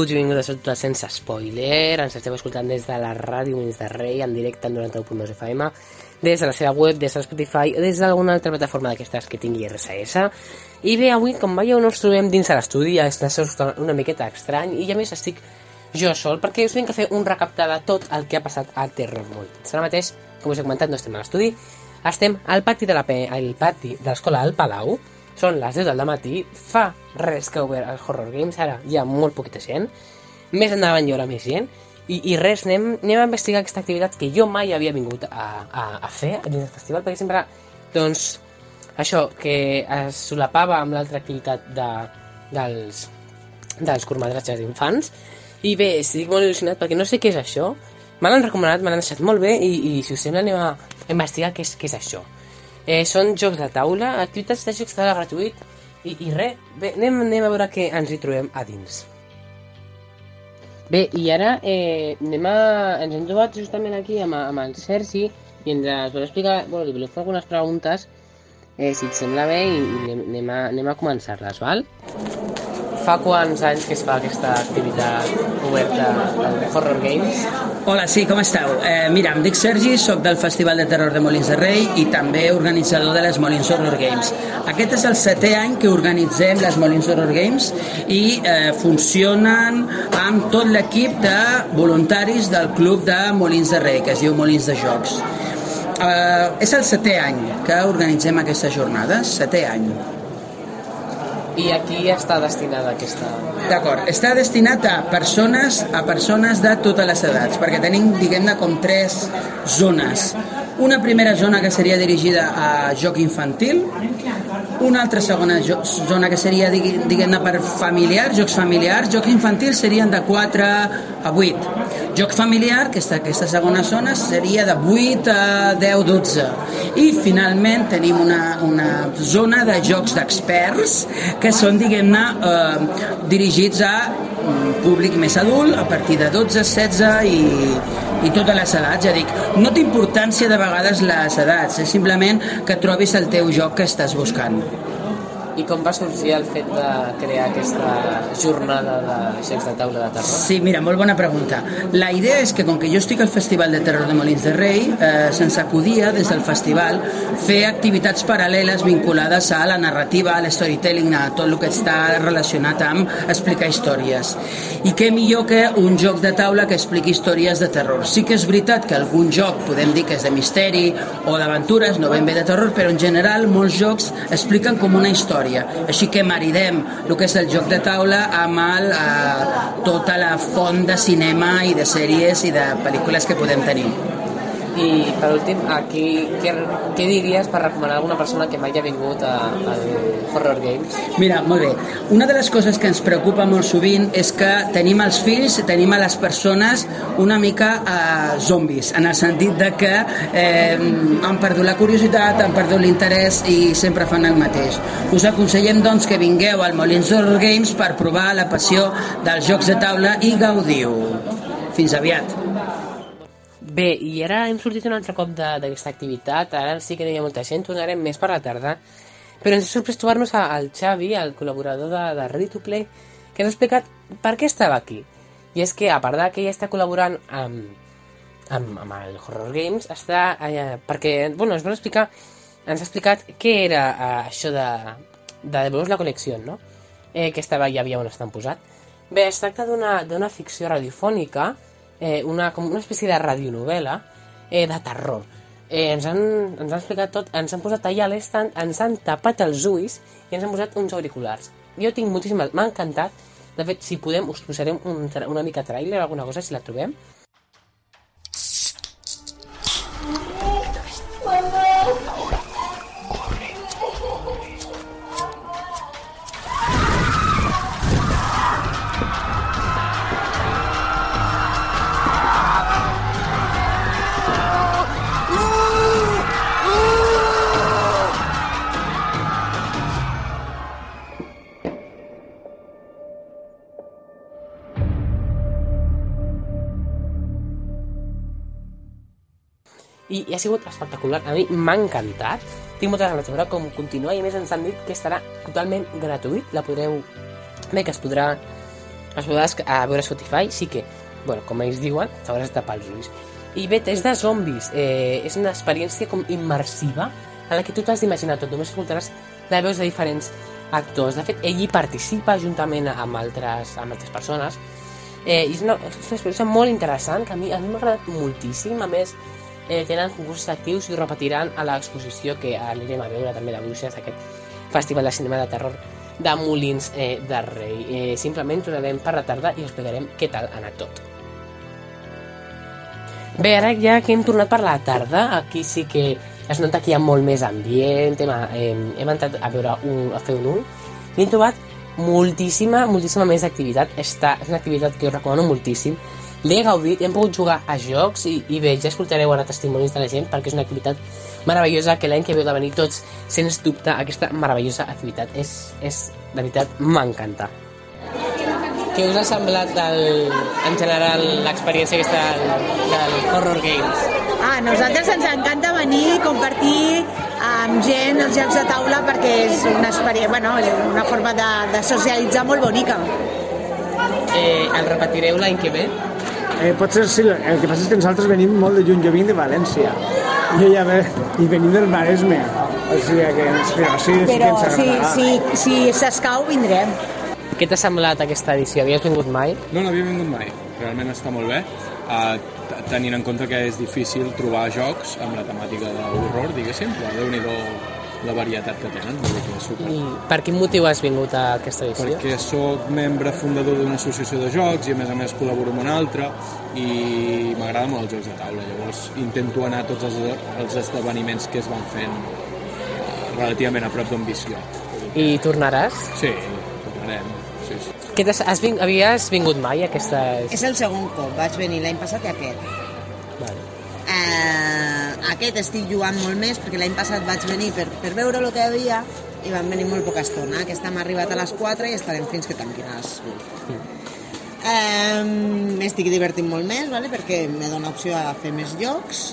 Benvinguts i benvingudes a tots sense spoiler. Ens esteu escoltant des de la ràdio Mins de Rei en directe en 91.2 FM, des de la seva web, des de Spotify o des d'alguna altra plataforma d'aquestes que tingui RSS. I bé, avui, com veieu, no ens trobem dins de l'estudi, està una miqueta estrany i a més estic jo sol perquè us vinc a fer un recapte de tot el que ha passat a Terror World. Ara mateix, com us he comentat, no estem a l'estudi, estem al pati de la al pati de l'escola al Palau, són les 10 del matí, fa res que ha obert els Horror Games, ara hi ha molt poquita gent, més endavant hi haurà més gent, i, i res, anem, anem a investigar aquesta activitat que jo mai havia vingut a, a, a fer dins del festival, perquè sempre, doncs, això, que es solapava amb l'altra activitat de, dels, dels curtmetratges d'infants, i bé, estic molt il·lusionat perquè no sé què és això, me l'han recomanat, me l'han deixat molt bé i, i si us sembla anem a investigar què és, què és això. Eh, són jocs de taula, activitats de jocs de taula gratuït i, i res, bé, anem, anem a veure què ens hi trobem a dins. Bé, i ara eh, anem a, ens hem trobat justament aquí amb, amb el Sergi i ens vol explicar, bueno, li volem fer algunes preguntes eh, si et sembla bé i, anem, anem a, anem a començar-les, val? Fa quants anys que es fa aquesta activitat oberta de Horror Games? Hola, sí, com esteu? Eh, mira, em dic Sergi, sóc del Festival de Terror de Molins de Rei i també organitzador de les Molins Horror Games. Aquest és el setè any que organitzem les Molins Horror Games i eh, funcionen amb tot l'equip de voluntaris del Club de Molins de Rei, que es diu Molins de Jocs. Eh, és el setè any que organitzem aquestes jornades, setè any. I a qui està destinada aquesta... D'acord, està destinat a persones a persones de totes les edats, perquè tenim, diguem-ne, com tres zones. Una primera zona que seria dirigida a joc infantil, una altra segona zona que seria, diguem-ne, per familiars, jocs familiars, jocs infantils serien de 4 a 8. Joc familiar, aquesta, aquesta segona zona, seria de 8 a 10, 12. I finalment tenim una, una zona de jocs d'experts que són, diguem-ne, eh, dirigits a públic més adult, a partir de 12, 16 i, i totes les edats. Ja dic, no té importància de vegades les edats, és simplement que trobis el teu joc que estàs buscant. I com va sorgir el fet de crear aquesta jornada de jocs de taula de terror? Sí, mira, molt bona pregunta. La idea és que com que jo estic al Festival de Terror de Molins de Rei, eh, se'ns acudia des del festival fer activitats paral·leles vinculades a la narrativa, a l'storytelling, a tot el que està relacionat amb explicar històries. I què millor que un joc de taula que expliqui històries de terror. Sí que és veritat que algun joc podem dir que és de misteri o d'aventures, no ben bé de terror, però en general molts jocs expliquen com una història història. Així que maridem el que és el joc de taula amb el, eh, tota la font de cinema i de sèries i de pel·lícules que podem tenir. I per últim, aquí, què, què diries per recomanar a alguna persona que mai ha vingut a, a Horror Games? Mira, molt bé. Una de les coses que ens preocupa molt sovint és que tenim els fills, tenim a les persones una mica eh, zombis, en el sentit de que eh, han perdut la curiositat, han perdut l'interès i sempre fan el mateix. Us aconsellem doncs que vingueu al Molins Horror Games per provar la passió dels jocs de taula i gaudiu. Fins aviat. Bé, i ara hem sortit un altre cop d'aquesta activitat, ara sí que no hi ha molta gent, tornarem més per la tarda, però ens ha sorprès trobar-nos al Xavi, el col·laborador de, de Ready to Play, que ens ha explicat per què estava aquí. I és que, a part de que ja està col·laborant amb, amb, amb el Horror Games, està... Eh, perquè, bueno, ens vol explicar... Ens ha explicat què era eh, això de, de devolver la col·lecció, no? Eh, que estava, ja havia on estan posat. Bé, es tracta d'una ficció radiofònica eh, una, com una espècie de radionovela eh, de terror. Eh, ens, han, ens han explicat tot, ens han posat allà a l'estand, ens han tapat els ulls i ens han posat uns auriculars. Jo tinc moltíssimes... M'ha encantat. De fet, si podem, us posarem un, una mica trailer o alguna cosa, si la trobem. I, i ha sigut espectacular. A mi m'ha encantat. Tinc moltes ganes de veure com continua i a més ens han dit que estarà totalment gratuït. La podreu... Bé, que es podrà els podràs a veure Spotify, sí que, bueno, com ells diuen, t'hauràs de tapar els ulls. I bé, és de zombis, eh, és una experiència com immersiva en la que tu t'has d'imaginar tot, només escoltaràs les veus de diferents actors. De fet, ell hi participa juntament amb altres, amb altres persones, eh, és una, és una experiència molt interessant que a mi a mi m'ha agradat moltíssim, a més eh, tenen concursos actius i ho repetiran a l'exposició que anirem a veure també de Bruixes, aquest festival de cinema de terror de Molins eh, de Rei. Eh, simplement tornarem per la tarda i explicarem què tal ha anat tot. Bé, ara ja que hem tornat per la tarda, aquí sí que es nota que hi ha molt més ambient, hem, hem, hem entrat a, veure un, a fer un ull, i hem trobat moltíssima, moltíssima més activitat. Està, és una activitat que us recomano moltíssim. L'he gaudit, hem pogut jugar a jocs i, i bé, ja escoltareu ara testimonis de la gent perquè és una activitat meravellosa que l'any que veu de venir tots, sens dubte, aquesta meravellosa activitat. És, és de veritat, m'encanta. Què us ha semblat del, en general l'experiència aquesta del, del Horror Games? Ah, a nosaltres ens encanta venir i compartir amb gent els jocs de taula perquè és una experiència, bueno, una forma de, de socialitzar molt bonica. Eh, el repetireu l'any que ve? Eh, pot ser, sí, el que passa és que nosaltres venim molt de lluny, jo vinc de València i, ella ve, i venim del Maresme o sigui que, però sí, sí Però que ens si, agradarà. si, si s'escau vindrem. Què t'ha semblat aquesta edició? Havies vingut mai? No, no havia vingut mai. Realment està molt bé. Uh, tenint en compte que és difícil trobar jocs amb la temàtica d'horror, diguéssim, però déu nhi la varietat que tenen, que és super. I per quin motiu has vingut a aquesta edició? Perquè sóc membre fundador d'una associació de jocs i a més a més col·laboro amb una altra i m'agrada molt els jocs de taula, llavors intento anar a tots els, els esdeveniments que es van fent eh, relativament a prop d'on visc jo. I tornaràs? Sí, tornarem. Sí, sí. Què has ving... Havies vingut mai a aquestes... És el segon cop, vaig venir l'any passat i aquest. Vale. Eh, aquest estic jugant molt més perquè l'any passat vaig venir per, per veure el que havia i van venir molt poca estona. Aquest hem arribat a les 4 i estarem fins que tanquin a les 8. Eh, M'estic divertint molt més, vale? perquè me dona opció a fer més jocs,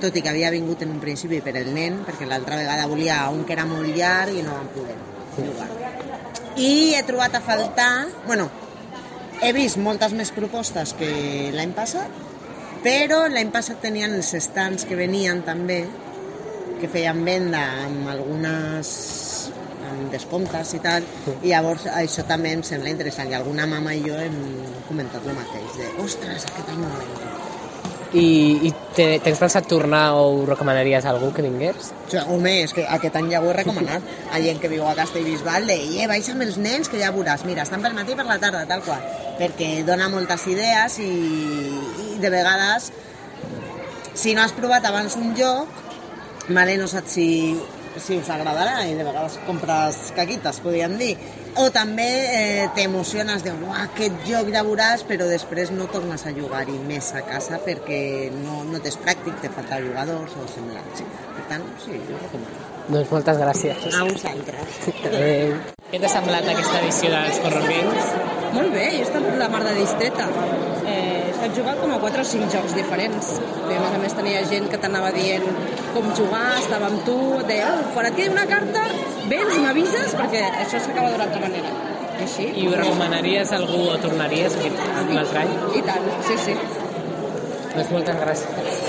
tot i que havia vingut en un principi per el nen, perquè l'altra vegada volia un que era molt llarg i no vam poder jugar. I he trobat a faltar... Bueno, he vist moltes més propostes que l'any passat, però l'any passat tenien els stands que venien també, que feien venda amb algunes amb descomptes i tal, i llavors això també em sembla interessant, i alguna mama i jo hem comentat el mateix, de, ostres, aquest any no vengo. I, i te, tens pensat tornar o ho recomanaries a algú que vingués? O sigui, home, és que aquest any ja ho he recomanat. A gent que viu a Castellbisbal, de, eh, vais amb els nens que ja veuràs. Mira, estan pel matí i per la tarda, tal qual. Perquè dona moltes idees i, i de vegades, si no has provat abans un joc, vale, no saps si, si us agradarà i de vegades compres caquites, podríem dir. O també eh, t'emociones de, uah, aquest joc ja veuràs, però després no tornes a jugar-hi més a casa perquè no, no t'és pràctic, te falta jugadors o semblants. Per tant, sí, jo recomano. Doncs moltes gràcies. A vosaltres. Adéu. Què t'ha semblat aquesta edició dels Games? Molt bé, he estat la mar de distreta. Eh, estat jugant com a 4 o 5 jocs diferents. I a més a més tenia gent que t'anava dient com jugar, estava amb tu, et deia, oh, quan et quedi una carta, vens m'avises perquè això s'acaba d'una altra manera. I així. I ho recomanaries a algú o tornaries aquest un altre any? I tant, sí, sí. Doncs moltes gràcies.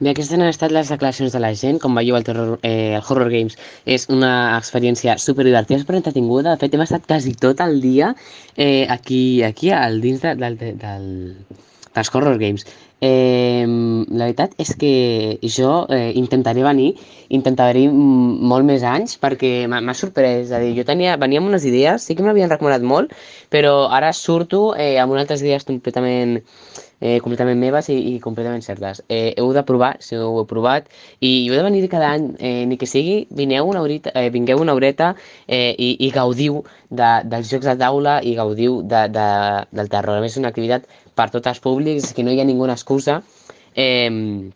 Bé, aquestes han estat les declaracions de la gent. Com veieu, el, terror, eh, el Horror Games és una experiència superdivertida, super entretinguda. De fet, hem estat quasi tot el dia eh, aquí, aquí al dins de, del, del, del, dels Horror Games. Eh, la veritat és que jo eh, intentaré venir, intentaré molt més anys perquè m'ha sorprès, és a dir, jo tenia, venia amb unes idees, sí que m'havien recomanat molt, però ara surto eh, amb unes altres idees completament eh, completament meves i, i completament certes. Eh, heu de provar, si ho heu provat, i heu de venir cada any, eh, ni que sigui, vineu una horita, eh, vingueu una horeta eh, i, i gaudiu de, dels jocs de taula i gaudiu de, de, del terror. A més, és una activitat per tots els públics, que no hi ha ninguna excusa eh,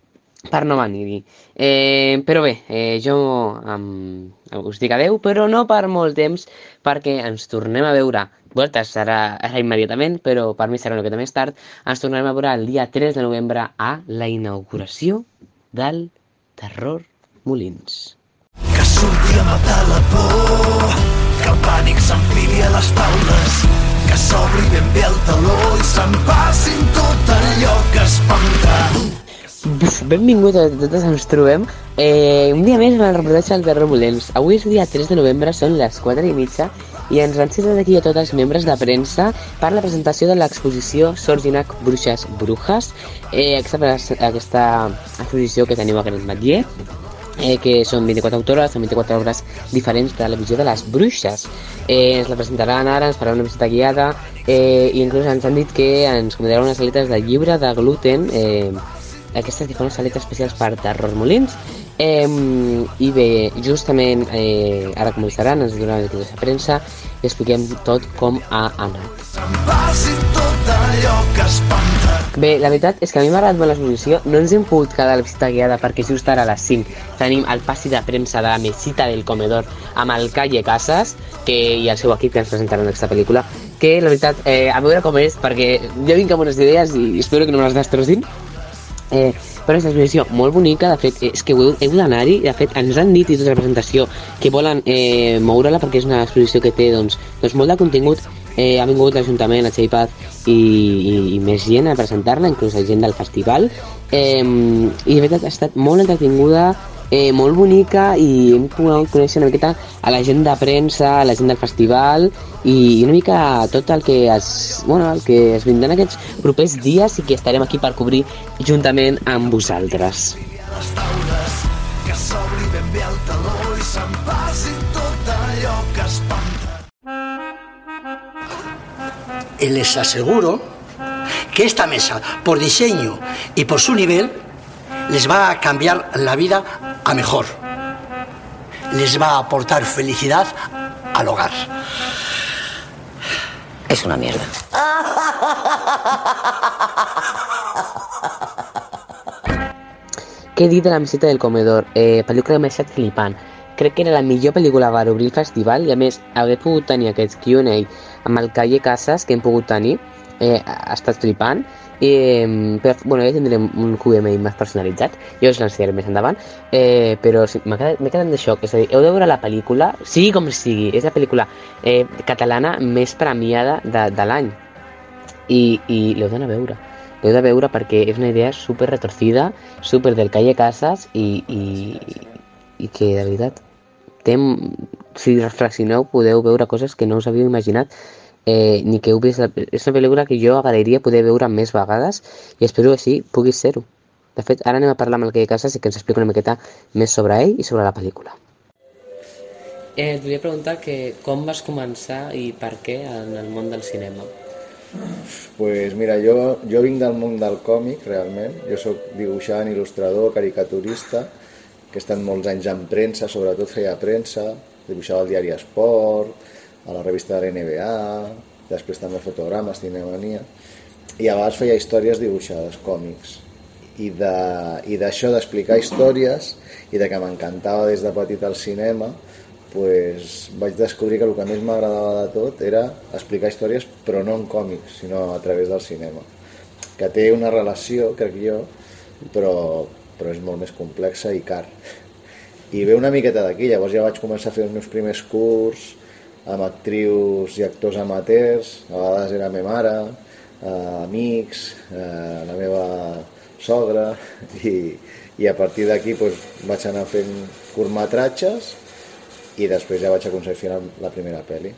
per no venir-hi. Eh, però bé, eh, jo um, us dic adeu, però no per molt temps, perquè ens tornem a veure Voltes serà, serà immediatament, però per mi serà una miqueta més tard. Ens tornarem a veure el dia 3 de novembre a la inauguració del Terror Molins. que surti a matar la por, que el pànic s'enfili a les taules, que s'obri ben bé el taló i s'empassin tot allò que espanta. Benvingut a totes, ens trobem eh, un dia més amb el reportatge del Terra Molens. Avui és dia 3 de novembre, són les 4 i mitja i ens han citat aquí a tots els membres de premsa per la presentació de l'exposició Sorginac Bruixes Brujas, eh, aquesta, exposició que tenim a Gran Matller, eh, que són 24 autores, són 24 obres diferents de la visió de les bruixes. Eh, ens la presentaran ara, ens faran una visita guiada eh, i inclús ens han dit que ens comentaran unes aletes de llibre de gluten, eh, aquestes diferents aletes especials per terror molins. Eh, I bé, justament eh, ara començaran, ens donaran la de premsa i expliquem tot com ha anat. Bé, la veritat és que a mi m'ha agradat molt l'exposició. No ens hem pogut quedar a la visita guiada perquè just ara a les 5 tenim el passi de premsa de la mesita del comedor amb el Calle Casas que, i el seu equip que ens presentaran aquesta pel·lícula que la veritat, eh, a veure com és perquè jo vinc amb unes idees i espero que no me les destrossin Eh, però és una exposició molt bonica, de fet, és que heu, heu d'anar-hi, de fet, ens han dit i tota la presentació que volen eh, moure-la perquè és una exposició que té doncs, doncs molt de contingut, eh, ha vingut l'Ajuntament, el Xavi Paz i, i, i més gent a presentar-la, inclús la gent del festival, eh, i de veritat ha estat molt entretinguda, eh, molt bonica i hem pogut conèixer una miqueta a la gent de premsa, a la gent del festival i, una mica tot el que es, bueno, el que es vindran aquests propers dies i que estarem aquí per cobrir juntament amb vosaltres. que s'obri i les aseguro que esta mesa, por diseño y por su nivel, les va a cambiar la vida a mejor. Les va a aportar felicidad al hogar. És una mierda. Què dir de la visita del comedor? Eh, pel·lícula m'ha estat flipant. Crec que era la millor pel·lícula per obrir el festival i a més haver pogut tenir aquest Q&A amb el Calle Casas que hem pogut tenir eh, ha estat flipant eh, però, bueno, ja tindrem un Q&A més personalitzat. Jo us l'ensenyaré més endavant. Eh, però sí, m'he quedat, quedat de xoc és a dir, heu de veure la pel·lícula, sigui com sigui és la pel·lícula eh, catalana més premiada de, de l'any. I, i l'heu d'anar a veure. L'heu de veure perquè és una idea super retorcida super del Calle Casas i, i, i que de veritat té, si reflexioneu podeu veure coses que no us havíeu imaginat eh, ni que heu vist la, és una pel·lícula que jo agrairia poder veure més vegades i espero que sí, pugui ser-ho. De fet, ara anem a parlar amb el Calle Casas i que ens expliqui una miqueta més sobre ell i sobre la pel·lícula. Eh, et volia preguntar que com vas començar i per què en el món del cinema? Pues mira, jo, jo vinc del món del còmic, realment. Jo sóc dibuixant, il·lustrador, caricaturista, que he estat molts anys en premsa, sobretot feia premsa, dibuixava al diari Esport, a la revista de l'NBA, després també fotogrames, cinemania, i a vegades feia històries dibuixades, còmics. I de- d'això d'explicar històries i de que m'encantava des de petit el cinema, pues, vaig descobrir que el que més m'agradava de tot era explicar històries, però no en còmics, sinó a través del cinema. Que té una relació, crec jo, però, però és molt més complexa i car. I ve una miqueta d'aquí, llavors ja vaig començar a fer els meus primers curs amb actrius i actors amateurs, a vegades era ma mare, eh, amics, eh, la meva sogra, i, i a partir d'aquí pues, vaig anar fent curtmetratges i després ja vaig aconseguir la, la primera pel·li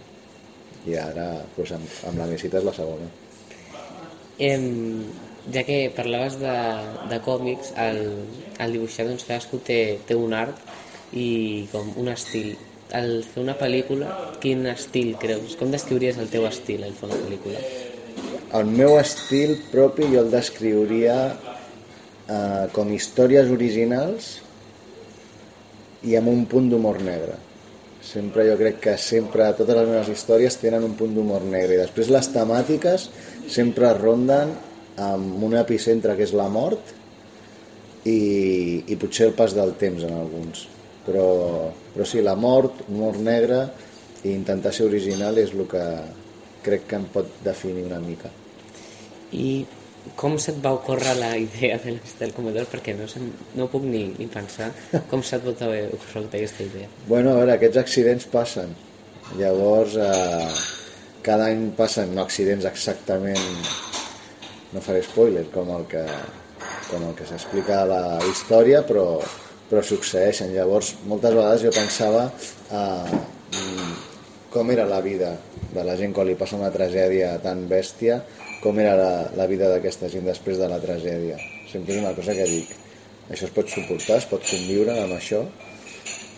i ara pues, amb, amb la Mesita és la segona Em, ja que parlaves de, de còmics, el, el dibuixar doncs, cadascú té, té un art i com un estil. Al fer una pel·lícula, quin estil creus? Com descriuries el teu estil al fer una pel·lícula? el meu estil propi jo el descriuria eh, com històries originals i amb un punt d'humor negre sempre jo crec que sempre totes les meves històries tenen un punt d'humor negre i després les temàtiques sempre ronden amb un epicentre que és la mort i, i potser el pas del temps en alguns però, però sí, la mort, humor negre i intentar ser original és el que crec que em pot definir una mica I com se't va ocórrer la idea de la del comedor? Perquè no, se'm, no puc ni, ni pensar com se't pot haver ocórrer aquesta idea. Bueno, a veure, aquests accidents passen. Llavors, eh, cada any passen no accidents exactament, no faré spoiler, com el que, com el que s'explica a la història, però, però succeeixen. Llavors, moltes vegades jo pensava eh, com era la vida de la gent quan li passa una tragèdia tan bèstia, com era la, la vida d'aquesta gent després de la tragèdia. Sempre és una cosa que dic, això es pot suportar, es pot conviure amb això,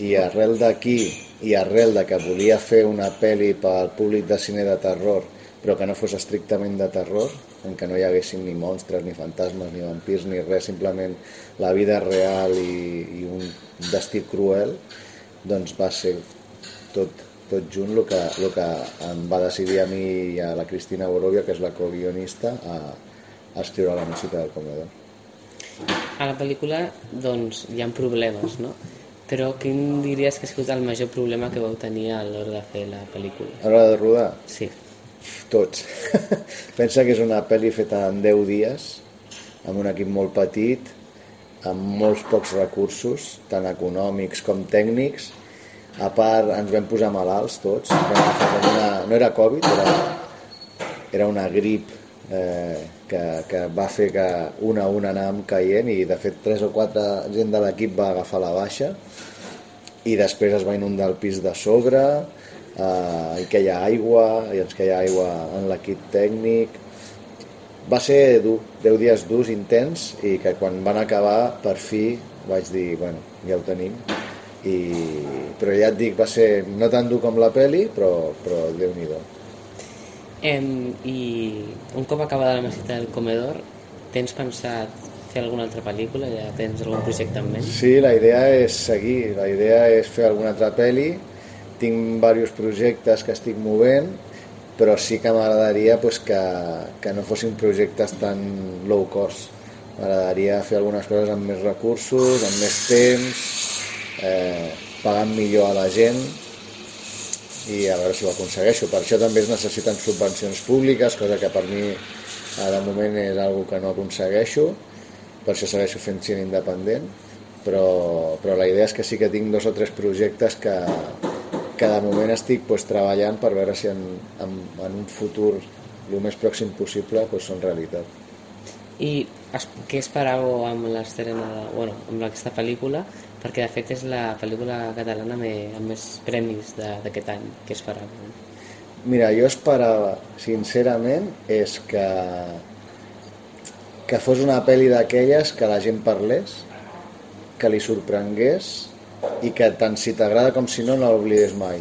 i arrel d'aquí i arrel de que volia fer una pel·li pel públic de cine de terror però que no fos estrictament de terror en què no hi haguessin ni monstres, ni fantasmes, ni vampirs, ni res, simplement la vida real i, i un destí cruel doncs va ser tot, tot junt el que, el que em va decidir a mi i a la Cristina Borovia, que és la co-guionista, a, a escriure la música del comedor. A la pel·lícula, doncs, hi ha problemes, no? Però quin diries que ha sigut el major problema que vau tenir a l'hora de fer la pel·lícula? A l'hora de rodar? Sí. Tots. Pensa que és una pel·li feta en 10 dies, amb un equip molt petit, amb molts pocs recursos, tant econòmics com tècnics. A part, ens vam posar malalts tots. Una... No era Covid, era, era una grip eh, que, que va fer que una a una anàvem caient i de fet tres o quatre gent de l'equip va agafar la baixa i després es va inundar el pis de sobre eh, i que hi ha aigua i ens queia aigua en l'equip tècnic va ser dur, 10 dies durs, intens i que quan van acabar per fi vaig dir, bueno, ja ho tenim i, però ja et dic, va ser no tan dur com la peli però, però Déu-n'hi-do Em, I un cop acabada la mesita del comedor, tens pensat fer alguna altra pel·lícula? Ja tens algun projecte en ment? Sí, la idea és seguir, la idea és fer alguna altra pel·li, tinc diversos projectes que estic movent, però sí que m'agradaria pues, que, que no fossin projectes tan low cost. M'agradaria fer algunes coses amb més recursos, amb més temps, eh, pagant millor a la gent, i a veure si ho aconsegueixo. Per això també es necessiten subvencions públiques, cosa que per mi de moment és algo que no aconsegueixo, per això segueixo fent cine independent, però, però la idea és que sí que tinc dos o tres projectes que, que de moment estic pues, treballant per veure si en, en, en un futur el més pròxim possible pues, són realitat. I es, què esperàveu amb l'estrena, bueno, amb aquesta pel·lícula? Perquè de fet és la pel·lícula catalana me- amb més premis d'aquest any. Què esperàveu? Mira, jo esperava, sincerament, és que, que fos una pel·li d'aquelles que la gent parlés, que li sorprengués i que tant si t'agrada com si no, no l'oblides mai.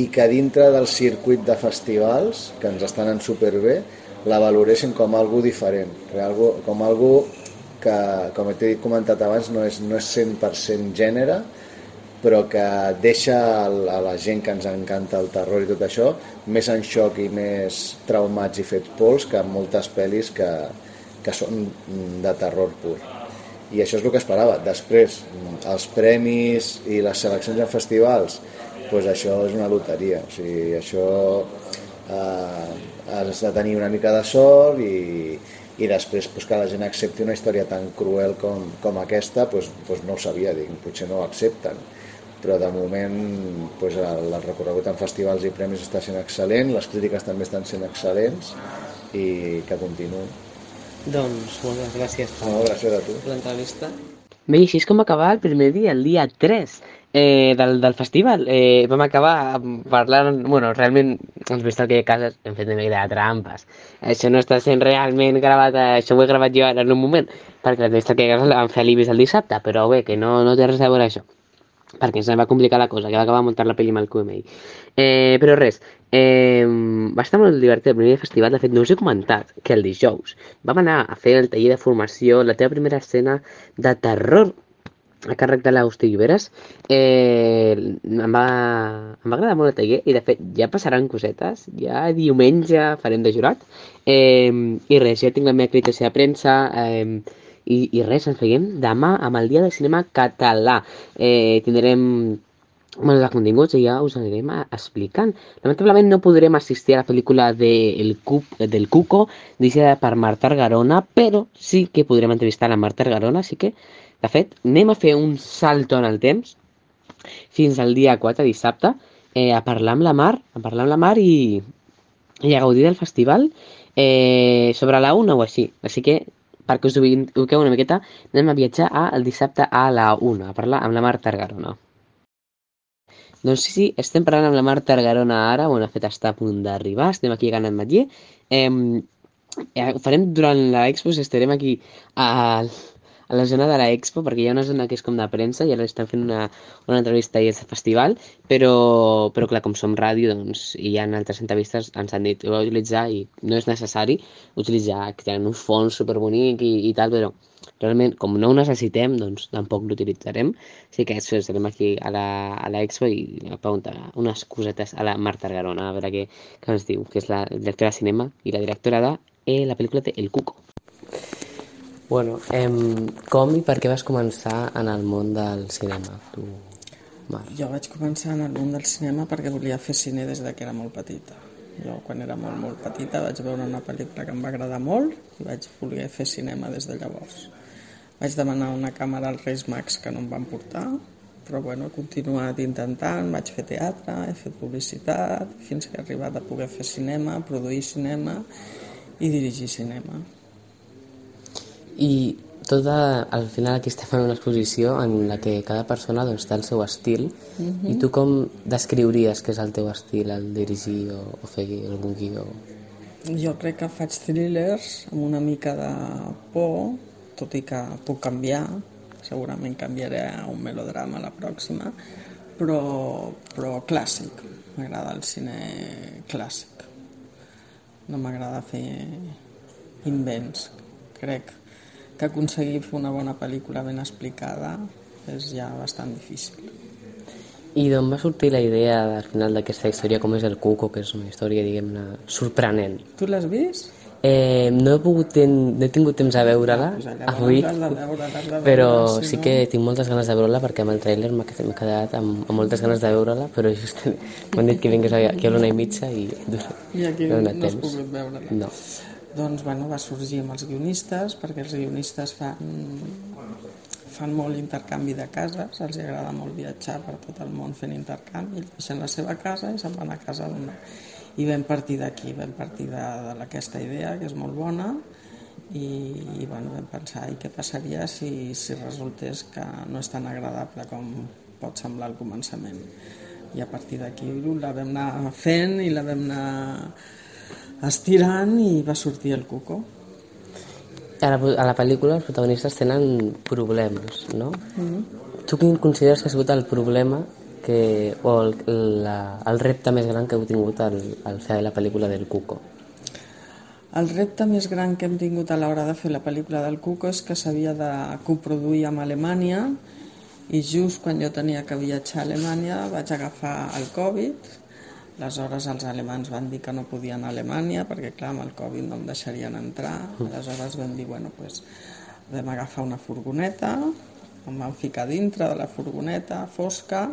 I que dintre del circuit de festivals, que ens estan en superbé, la valoressin com algo diferent, com algo que, com t'he comentat abans, no és, no és 100% gènere, però que deixa a la gent que ens encanta el terror i tot això més en xoc i més traumats i fets pols que moltes pel·lis que, que són de terror pur. I això és el que esperava. Després, els premis i les seleccions en festivals, doncs això és una loteria. O sigui, això eh, has de tenir una mica de sort i, i després pues, que la gent accepti una història tan cruel com, com aquesta, pues, pues no ho sabia, dic, potser no ho accepten però de moment pues, el, el recorregut en festivals i premis està sent excel·lent, les crítiques també estan sent excel·lents i que continuï. Doncs moltes gràcies per, No, gràcies a tu. per l'entrevista. Bé, així és com acabava el primer dia, el dia 3 eh, del, del festival. Eh, vam acabar parlant, bueno, realment, ens vist que a casa hem fet una mica de trampes. Això no està sent realment gravat, això ho he gravat jo ara en un moment, perquè l'entrevista que a casa la vam fer a l'Ibis el dissabte, però bé, que no, no té res a veure això perquè ens va complicar la cosa, que va acabar de muntar la pel·li amb el QMI. Eh, però res, eh, va estar molt divertit el primer festival, de fet no us he comentat que el dijous vam anar a fer el taller de formació, la teva primera escena de terror a càrrec de l'Agustí Lloberes eh, em, va, em va agradar molt el taller i de fet ja passaran cosetes ja diumenge farem de jurat eh, i res, ja tinc la meva acreditació de premsa eh, i, i res, ens veiem demà amb el dia de cinema català eh, tindrem molts de continguts i ja us anirem explicant. Lamentablement no podrem assistir a la pel·lícula de El Cup, del Cuco, dirigida per Marta Argarona, però sí que podrem entrevistar la Marta Argarona, així que, de fet, anem a fer un salto en el temps fins al dia 4, dissabte, eh, a parlar amb la Mar, a parlar amb la Mar i, i a gaudir del festival eh, sobre la una o així. Així que, perquè us ubiqueu una miqueta, anem a viatjar a, el dissabte a la una, a parlar amb la Mar Targarona. Doncs sí, sí, estem parlant amb la Mar Targarona ara, bueno, de fet està a punt d'arribar, estem aquí a Can Ametller. Eh, farem durant l'expo, estarem aquí a, a la zona de l'expo, perquè hi ha una zona que és com de premsa i ara estan fent una, una entrevista i és festival, però, però clar, com som ràdio doncs, i hi ha altres entrevistes, ens han dit ho heu d'utilitzar i no és necessari utilitzar, que tenen un fons superbonic i, i tal, però realment, com no ho necessitem, doncs tampoc l'utilitzarem. Així que això, estarem aquí a la, a l'Expo i a preguntar unes cosetes a la Marta Argarona, a veure què, què ens diu, que és la directora de cinema i la directora de eh, la pel·lícula de El Cuco. Bueno, em, com i per què vas començar en el món del cinema, tu, Mar? Jo vaig començar en el món del cinema perquè volia fer cine des de que era molt petita. Jo, quan era molt, molt petita, vaig veure una pel·lícula que em va agradar molt i vaig voler fer cinema des de llavors. Vaig demanar una càmera als Reis Max que no em van portar, però bueno, he continuat intentant, vaig fer teatre, he fet publicitat, fins que he arribat a poder fer cinema, produir cinema i dirigir cinema. I tota, al final aquí estem en una exposició en la que cada persona doncs, té el seu estil Mhm. i tu com descriuries que és el teu estil al dirigir o, o fer algun guió? Jo crec que faig thrillers amb una mica de por, tot i que puc canviar, segurament canviaré a un melodrama la pròxima, però, però clàssic, m'agrada el cine clàssic. No m'agrada fer invents. Crec que aconseguir fer una bona pel·lícula ben explicada és ja bastant difícil. I d'on va sortir la idea al final d'aquesta història com és el Cuco, que és una història, diguem-ne, sorprenent? Tu l'has vist? Eh, no, he pogut ten... no he tingut temps a veure-la Pues llavors avui, de veure, de però si sí no- que tinc moltes ganes de veure-la perquè amb el tràiler m'ha quedat amb, amb moltes ganes de veure-la, però just m'han dit que vingués aquí a l'una i mitja i I aquí no no has pogut veure-la. No. Doncs bueno, va sorgir amb els guionistes, perquè els guionistes fan, fan molt intercanvi de cases, els agrada molt viatjar per tot el món fent intercanvi, deixen la seva casa i se'n van a casa d'una. I vam partir d'aquí, vam partir de, de aquesta idea, que és molt bona, i, i bueno, vam pensar, i què passaria si, si resultés que no és tan agradable com pot semblar al començament. I a partir d'aquí la vam anar fent i la vam anar estirant i va sortir el cuco. A la, a la pel·lícula els protagonistes tenen problemes, no? Mm. Tu quin consideres que ha sigut el problema que, o el, la, el repte més gran que heu tingut al, al fer la pel·lícula del Cuco? El repte més gran que hem tingut a l'hora de fer la pel·lícula del Cuco és que s'havia de coproduir amb Alemanya i just quan jo tenia que viatjar a Alemanya vaig agafar el Covid Aleshores els alemans van dir que no podien a Alemanya perquè clar, amb el Covid no em deixarien entrar. Aleshores vam dir, bueno, pues, vam agafar una furgoneta, em van ficar dintre de la furgoneta fosca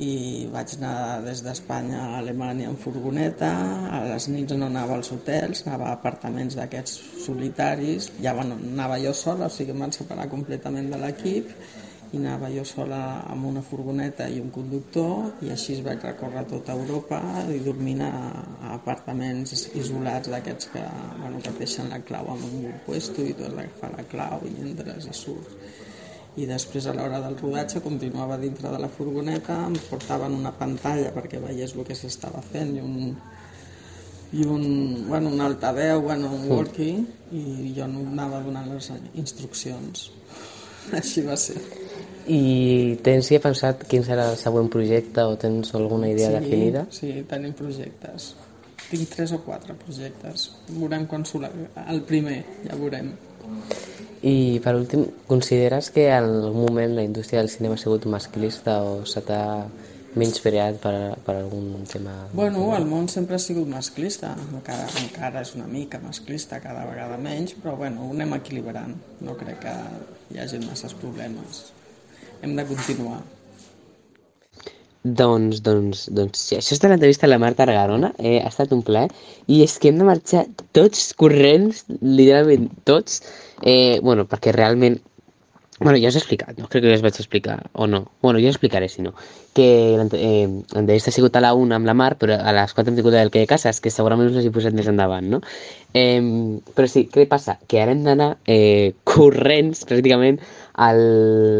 i vaig anar des d'Espanya a Alemanya en furgoneta, a les nits no anava als hotels, anava a apartaments d'aquests solitaris, ja bueno, anava jo sola, o sigui em van separar completament de l'equip i anava jo sola amb una furgoneta i un conductor i així vaig recórrer tota Europa i dormint a, a apartaments isolats d'aquests que, bueno, que deixen la clau en un puesto i tu has d'agafar la clau i entres i surts i després a l'hora del rodatge continuava dintre de la furgoneta em portaven una pantalla perquè veiés el que s'estava fent i un, i un, bueno, un altaveu, bueno, un walkie i jo no anava donant les instruccions. Així va ser I tens ja pensat quin serà el següent projecte o tens alguna idea sí, definida? Sí, tenim projectes. Tinc tres o quatre projectes. Veurem quan surt el primer, ja veurem. I per últim, consideres que en algun moment la indústria del cinema ha sigut masclista o se t'ha menyspreat per, per algun tema? Bueno, el món sempre ha sigut masclista, encara, encara és una mica masclista, cada vegada menys, però bueno, ho anem equilibrant. No crec que hi hagi masses problemes. Hem de continuar. Doncs, doncs, doncs, sí, això és de l'entrevista a la Marta Argarona, eh, ha estat un plaer, i és que hem de marxar tots corrents, literalment tots, eh, bueno, perquè realment Bueno, ja us he explicat, no? Crec que ja us vaig explicar, o no. Bueno, ja us explicaré, si no. Que eh, l'entrevista ha sigut a la 1 amb la Mar, però a les 4 hem tingut el que de cases, que segurament us les he posat més endavant, no? Eh, però sí, què passa? Que ara hem d'anar eh, corrents, pràcticament, al,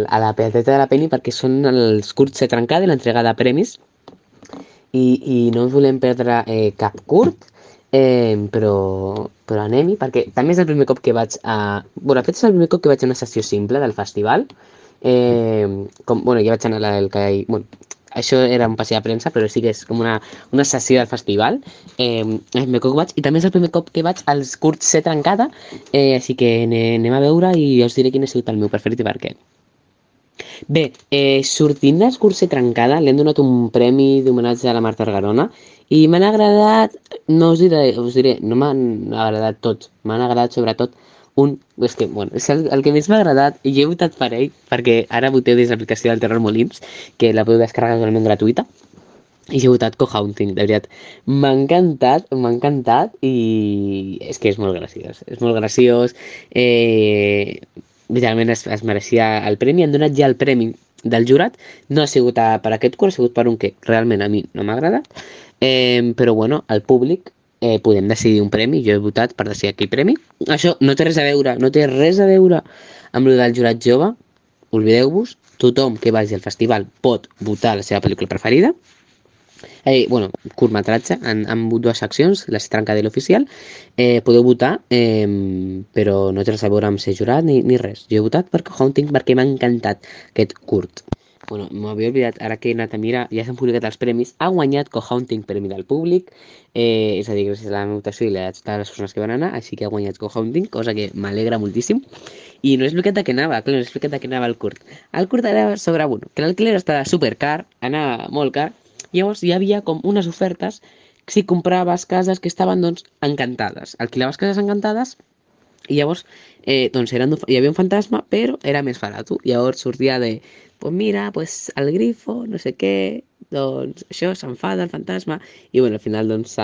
a la pedreta de la Penny perquè són els curts de trencada i l'entrega de premis i, i no ens volem perdre eh, cap curt, eh, però, però anem-hi, perquè també és el primer cop que vaig a... Bueno, aquest és el primer cop que vaig a una sessió simple del festival. Eh, com, bueno, ja vaig anar a la del que... hi- Bueno, això era un passeig de premsa, però sí que és com una, una sessió del festival. Eh, el primer cop vaig, i també és el primer cop que vaig als curts C trencada, eh, així que ane- anem a veure i us diré quin ha sigut el meu preferit i per què. Bé, eh, sortint dels cursi trencada, li han donat un premi d'homenatge a la Marta Argarona i m'han agradat, no us diré, us diré, no m'han agradat tots, m'han agradat sobretot un, és que, bueno, és el, el que més m'ha agradat i he votat per ell, perquè ara voteu des de l'aplicació del Terror Molins, que la podeu descarregar totalment gratuïta, i he votat Co-Haunting, de veritat. M'ha encantat, m'ha encantat i és que és molt graciós. És molt graciós. Eh, literalment es, es mereixia el premi. Han donat ja el premi del jurat. No ha sigut a, per aquest curs, ha sigut per un que realment a mi no m'ha agradat. Eh, però bueno, el públic eh, podem decidir un premi. Jo he votat per decidir aquell premi. Això no té res a veure, no té res a veure amb el del jurat jove. Oblideu-vos, tothom que vagi al festival pot votar la seva pel·lícula preferida eh, bueno, curtmetratge, han, han dues seccions, la trencada i l'oficial, eh, podeu votar, eh, però no té res a veure amb ser jurat ni, ni res. Jo he votat per Haunting perquè m'ha encantat aquest curt. Bueno, m'havia oblidat, ara que he anat a mirar, ja s'han publicat els premis, ha guanyat Co-Haunting Premi del Públic, eh, és a dir, gràcies a la meva votació i la de totes les persones que van anar, així que ha guanyat Co-Haunting, cosa que m'alegra moltíssim. I no he explicat de què anava, clar, no he explicat de què anava el curt. El curt era sobre, bueno, que l'alquiler estava supercar, anava molt car, Llavors hi havia com unes ofertes si compraves cases que estaven doncs encantades. Alquilaves cases encantades i llavors eh, doncs eren, hi havia un fantasma però era més barat. Llavors sortia de, pues mira, pues el grifo, no sé què, doncs això s'enfada el fantasma i bueno, al final doncs,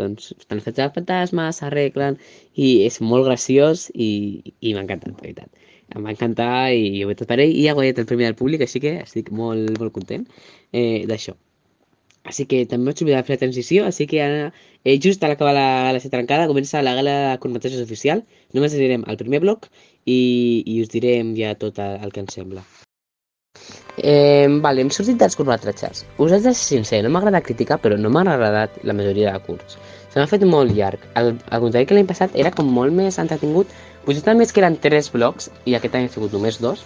doncs estan fets el fantasma, s'arreglen i és molt graciós i, i m'ha encantat, de veritat. Em va encantar i ho he votat per ell i ha guanyat el premi del públic, així que estic molt, molt content eh, d'això. Així que també vaig oblidar fer la transició, així que ara, eh, just a l'acabar la, set trencada, comença la gala de curtmetratges oficial. Només anirem al primer bloc i, i us direm ja tot el, el que ens sembla. Eh, vale, hem sortit dels curtmetratges. Us haig de ser sincer, no m'ha agradat criticar, però no m'ha agradat la majoria de curts. Se m'ha fet molt llarg. Al, al contrari que l'any passat era com molt més entretingut. Potser també és que eren tres blocs i aquest any ha sigut només dos.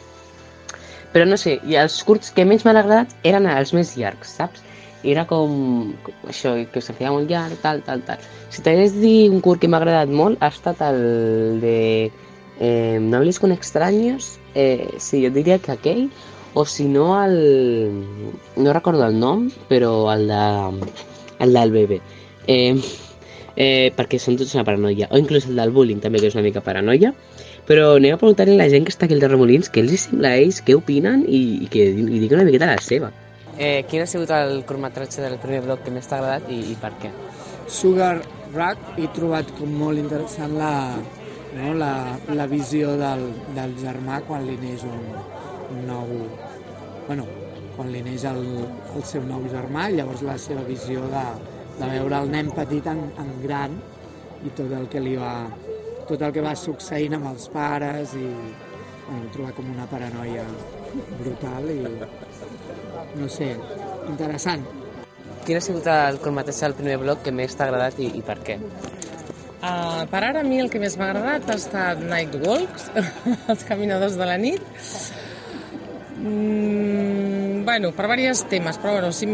Però no sé, i els curts que menys m'han agradat eren els més llargs, saps? Era com, això, que se feia molt llarg, tal, tal, tal. Si t'hagués de dir un curt que m'ha agradat molt, ha estat el de eh, No hables con extraños. Eh, sí, jo diria que aquell, o si no el... No recordo el nom, però el de... El del bebè. Eh, eh, perquè són tots una paranoia. O inclús el del bullying també, que és una mica paranoia. Però anem a preguntar-li a la gent que està aquí al Terremolins què els sembla a ells, què opinen i, i que i diguin una miqueta la seva. Eh, quin ha sigut el curtmetratge del primer bloc que més t'ha agradat i, i per què? Sugar Rack he trobat com molt interessant la, no, la, la visió del, del germà quan li neix un, un nou... Bueno, quan li neix el, el seu nou germà, llavors la seva visió de, de veure el nen petit en, en gran i tot el que li va tot el que va succeint amb els pares i bueno, trobar com una paranoia brutal i no sé, interessant. Quin ha sigut el curtmetratge del primer bloc que més t'ha agradat i, i per què? Uh, per ara a mi el que més m'ha agradat ha estat Night Walks, els caminadors de la nit. Mm, bueno, per diversos temes, però bueno, si,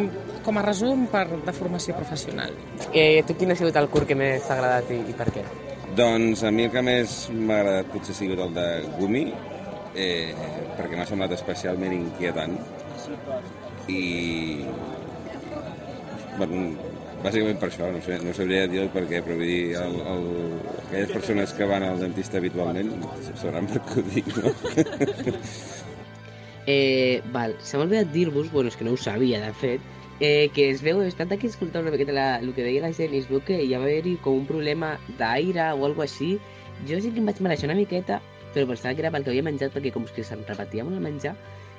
com a resum, per de formació professional. Eh, tu quin ha sigut el curt que més t'ha agradat i, i per què? Doncs a mi el que més m'ha agradat potser ha sigut el de Gumi, eh, perquè m'ha semblat especialment inquietant. I... Bueno, bàsicament per això, no, sé, no sabria dir el per què, però vull dir, el, el, aquelles persones que van al dentista habitualment sabran per què ho dic, no? Eh, val, se m'ha oblidat dir-vos, bueno, és que no ho sabia, de fet, eh, que es veu, he estat aquí escoltant una miqueta la, el que deia la gent es veu que hi va haver-hi com un problema d'aire o alguna així. Jo sí que em vaig mereixer una miqueta però pensava que era pel que havia menjat, perquè com que se'm repetia molt el menjar,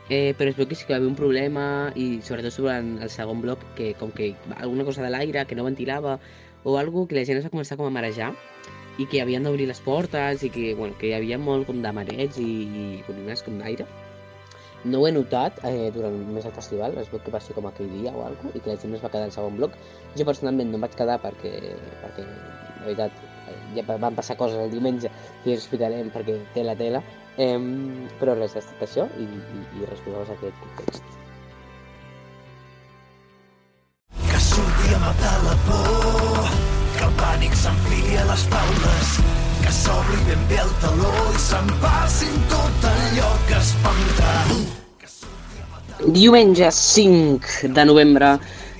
eh, però es veu que sí que va haver un problema, i sobretot sobre el segon bloc, que com que alguna cosa de l'aire, que no ventilava, o algo que la gent es va començar com a marejar, i que havien d'obrir les portes, i que, bueno, que hi havia molt com de mareig i, i columnes com d'aire. No ho he notat eh, durant més el festival, es veu que va ser com aquell dia o alguna i que la gent es va quedar al segon bloc. Jo personalment no em vaig quedar perquè, perquè la veritat, eh, ja van passar coses el diumenge i us explicarem perquè té la tela, eh, però res, ha estat això i, i, i res, poseu aquest context. Que surti a matar la por, que el pànic s'enfili a les taules, que s'obri ben bé el taló i se'n passin tot allò que espanta. Diumenge 5 de novembre.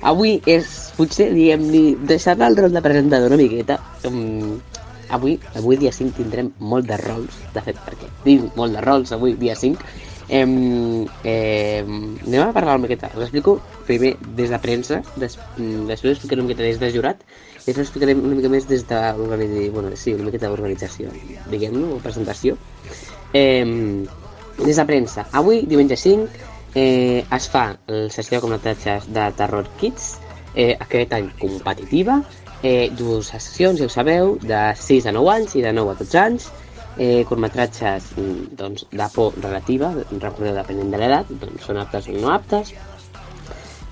Avui és, potser, diguem-li, deixar el rol de presentador una miqueta. Um, avui, avui dia 5 tindrem molt de rols, de fet, perquè tinc molt de rols avui, dia 5. Em, eh, anem a parlar una miqueta. Us explico primer des de premsa, des, després explicaré una miqueta des de jurat, i després explicaré una mica més des de bueno, sí, una miqueta d'organització, diguem-ne, o presentació. Eh, des de premsa, avui, diumenge 5, eh, es fa la sessió de curtmetratges de Terror Kids, eh, aquest any competitiva, eh, dues sessions, ja ho sabeu, de 6 a 9 anys i de 9 a 12 anys, eh, curtmetratges mm, doncs, de por relativa, recordeu, depenent de l'edat, doncs són aptes o no aptes,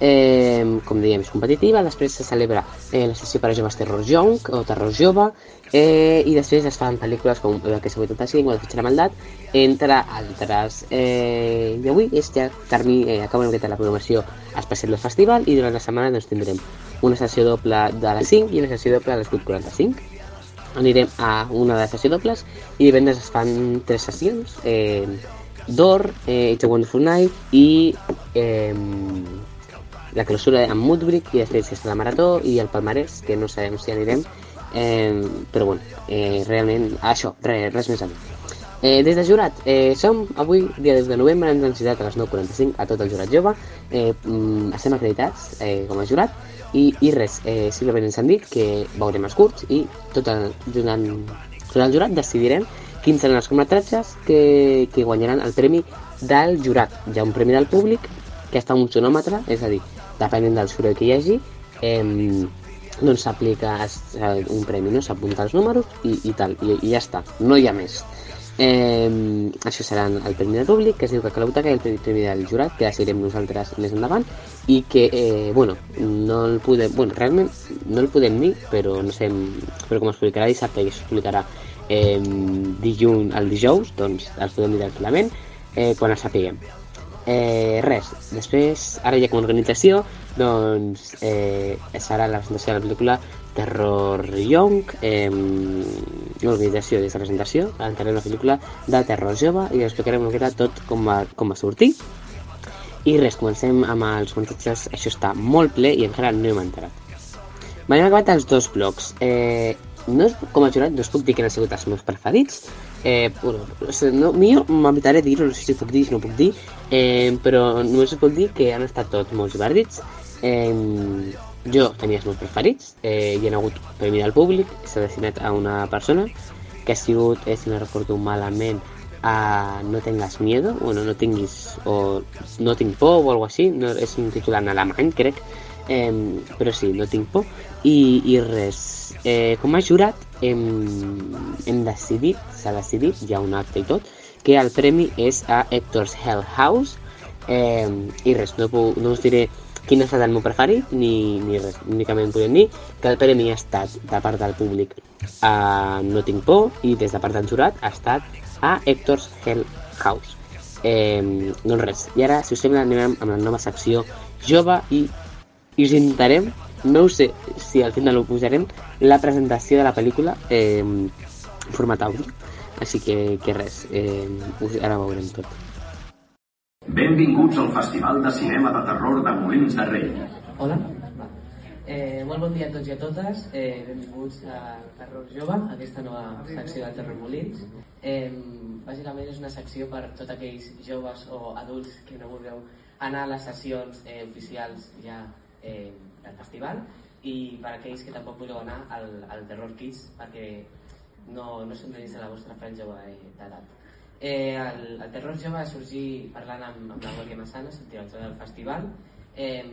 eh, com dèiem, és competitiva, després se celebra eh, la sessió per a joves Terror Young o Terror Jove, eh, i després es fan pel·lícules com El que s'ha 85 o La fitxa de maldat, entre altres. Eh, I avui és ja termi, eh, acaba una la programació especial del festival i durant la setmana doncs, tindrem una sessió doble de les 5 i una sessió doble a les 8.45 anirem a una de les sessions dobles i divendres es fan tres sessions eh, d'or, eh, It's a Wonderful Night i eh, la clausura amb Mudbrick i després està la Marató i el Palmarès, que no sabem si anirem eh, però bueno, eh, realment això, res, res més a dir Eh, des de jurat, eh, som avui, dia 10 de novembre, ens han citat a les 9.45 a tot el jurat jove. Eh, mm, estem acreditats eh, com a jurat i, i res, eh, simplement ens han dit que veurem els curts i tot el, durant, durant el jurat decidirem quins seran els curtmetratges que, que guanyaran el premi del jurat. Hi ha un premi del públic que està un sonòmetre, és a dir, depenent del soroll que hi hagi, eh, doncs s'aplica un premi, no? s'apunta els números i, i tal, i, i ja està, no hi ha més. Eh, això serà el premi del públic, que es diu que la butaca i el premi, del jurat, que decidirem nosaltres més endavant, i que, eh, bueno, no el podem, bueno, realment no el podem dir, però no sé, però com es publicarà dissabte i es publicarà eh, dilluns al dijous, doncs els podem dir tranquil·lament eh, quan els sapiguem. Eh, res, després, ara ja com a organització, doncs eh, serà la presentació de la pel·lícula Terror Young, eh, l'organització de presentació, entrarem la pel·lícula de Terror Jove i explicarem una miqueta tot com va, com va sortir. I res, comencem amb els contactes, això està molt ple i encara no hem enterat. M'han acabat els dos blocs. Eh, no, com a jurat no us puc dir que han sigut els meus preferits. Eh, bueno, no, millor m'evitaré dir-ho, no sé si puc dir, si no puc dir, eh, però només us puc dir que han estat tots molt divertits. Eh, jo tenia els meus preferits, eh, hi ha hagut premi del públic, s'ha destinat a una persona que ha sigut, eh, si no recordo malament, a No tengas miedo, bueno, no tinguis, o no tinc por o algo així, no, és un títol en alemany, crec, eh, però sí, no tinc por, i, i res, eh, com a jurat hem, hem decidit, s'ha decidit, hi ha un acte i tot, que el premi és a Hector's Hell House, eh, i res, no, puc, no us diré quin ha estat el meu preferit, ni, ni res, únicament podem dir que el premi ha estat de part del públic a No tinc por i des de part del jurat ha estat a Hector's Hell House. Eh, doncs res, i ara, si us sembla, anem amb la nova secció jove i, us intentarem, no ho sé si al final ho posarem, la presentació de la pel·lícula eh, format àudio. Així que, que res, eh, ara ho veurem tot. Benvinguts al Festival de Cinema de Terror de Molins de Rei. Hola. Eh, molt bon dia a tots i a totes. Eh, benvinguts a Terror Jove, a aquesta nova secció de Terror Molins. Eh, bàsicament és una secció per tots aquells joves o adults que no vulgueu anar a les sessions eh, oficials ja eh, del festival i per aquells que tampoc vulgueu anar al, al Terror Kids perquè no, no són dins de la vostra franja eh, d'edat. Eh, el, el Terror Jove va sorgir parlant amb, amb la Glòria Massanes, el director del festival. Eh,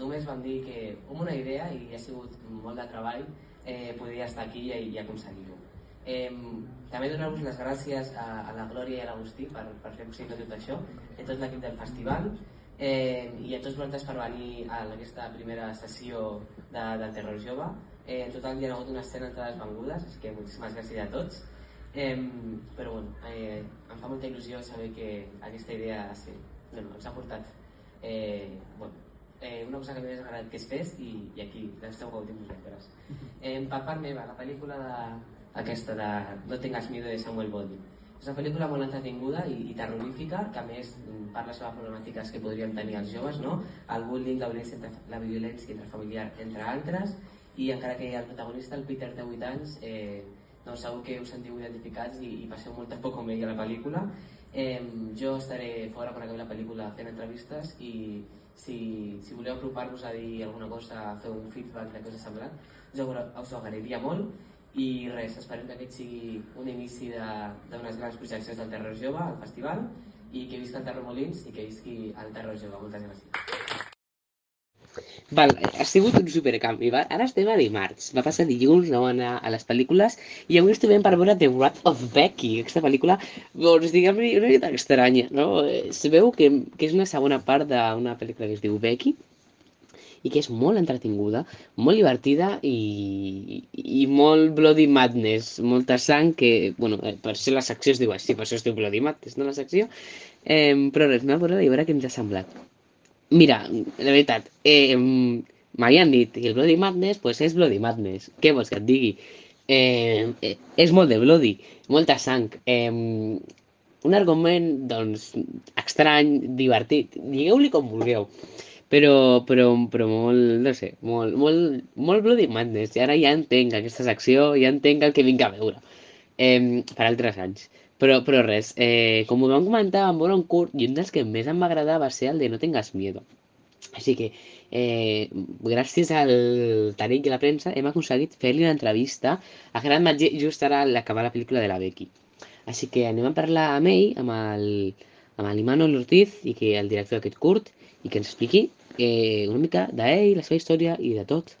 només vam dir que amb una idea, i ha sigut molt de treball, eh, podria estar aquí i, i aconseguir-ho. Eh, també donar-vos les gràcies a, a la Glòria i a l'Agustí per, per fer possible tot això, a tot l'equip del festival eh, i a tots vosaltres per venir a aquesta primera sessió de, del Terror Jove. Eh, en total hi ha hagut unes 100 entrades vengudes, així que moltíssimes gràcies a tots. Eh, però bueno, eh, em fa molta il·lusió saber que aquesta idea sí, bueno, ens ha portat eh, bueno, eh, una cosa que m'hagués agradat que es fes i, i aquí l'esteu gaudint vosaltres. Eh, per part meva, la pel·lícula de, aquesta de No tengas miedo de Samuel Body. És una pel·lícula molt entretinguda i, i terrorífica, que a més mm, parla sobre problemàtiques que podrien tenir els joves, no? el bullying, la violència, entre, la violència intrafamiliar, entre altres, i encara que el protagonista, el Peter, té 8 anys, eh, doncs segur que us sentiu identificats i, i passeu molta por com ell a la pel·lícula. Eh, jo estaré fora quan acabi la pel·lícula fent entrevistes i si, si voleu apropar-vos a dir alguna cosa, fer un feedback de què us ha semblat, jo us ho agrairia molt i res, esperem que aquest sigui un inici d'unes grans projeccions del Terror Jove al festival i que visca el Terror Molins i que visqui el Terror Jove. Moltes gràcies. Val, ha sigut un supercanvi, val? Ara estem a dimarts. Va passar dilluns, no anar a les pel·lícules, i avui estem per veure The Wrath of Becky, aquesta pel·lícula, doncs, diguem una mica estranya, no? Eh, Es veu que, que és una segona part d'una pel·lícula que es diu Becky, i que és molt entretinguda, molt divertida i, i molt Bloody Madness, molta sang que, bueno, eh, per ser la secció es diu així, per això es diu Bloody Madness, no la secció, eh, però res, anem a veure què ens ha semblat. Mira, la veritat, eh, m'havien dit que el Bloody Madness pues és Bloody Madness. Què vols que et digui? Eh, eh, és molt de Bloody, molta sang. Eh, un argument, doncs, estrany, divertit. Digueu-li com vulgueu. Però, però, però molt, no sé, molt, molt, molt Bloody Madness. I ara ja entenc aquesta secció, ja entenc el que vinc a veure. Eh, per altres anys. Però, però res, eh, com ho vam comentar, vam veure un curt i un dels que més em va agradar va ser el de No tengas miedo. Així que, eh, gràcies al Tariq i la premsa, hem aconseguit fer-li una entrevista a Gerard Matger just ara a l'acabar la pel·lícula de la Becky. Així que anem a parlar amb ell, amb el, amb l'Imanol Ortiz, i que el director d'aquest curt, i que ens expliqui eh, una mica d'ell, la seva història i de tot.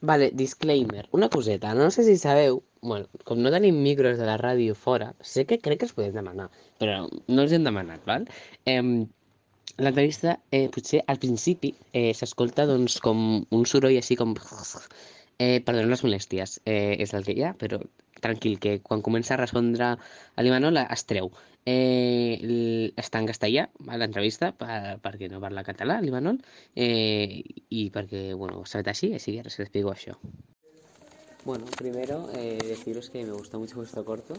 Vale, disclaimer, una coseta, no sé si sabeu, bueno, com no tenim micros de la ràdio fora, sé que crec que els podem demanar, però no els hem demanat, val? Eh, L'entrevista, eh, potser al principi eh, s'escolta doncs com un soroll així com... Eh, perdonem les molèsties, eh, és el que hi ha, però tranquil, que quan comença a respondre a l'Imanol es treu. Eh, està en castellà, a l'entrevista, per, perquè no parla català, l'Imanol, eh, i perquè, bueno, s'ha fet així, així que res que explico això. Bueno, primero eh, deciros que me gustó mucho vuestro corto.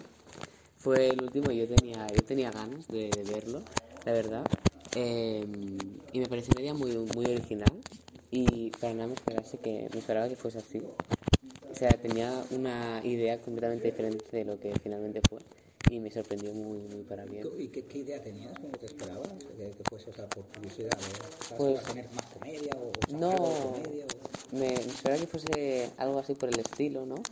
Fue el último y yo tenía, yo tenía ganas de, de verlo, la verdad. Eh, y me pareció una idea muy, muy original. Y para nada me esperase que, me esperaba que fuese así. O sea, tenía una idea completamente diferente de lo que finalmente fue. Y me sorprendió muy, muy para bien. ¿Y qué, qué idea tenías? ¿Cómo te esperabas? Que, que fuese, o sea, por curiosidad. ¿Sabes Pues- a tener más comedia o, o No, comedia? Me, me esperaba que fuese algo así por el estilo, ¿no?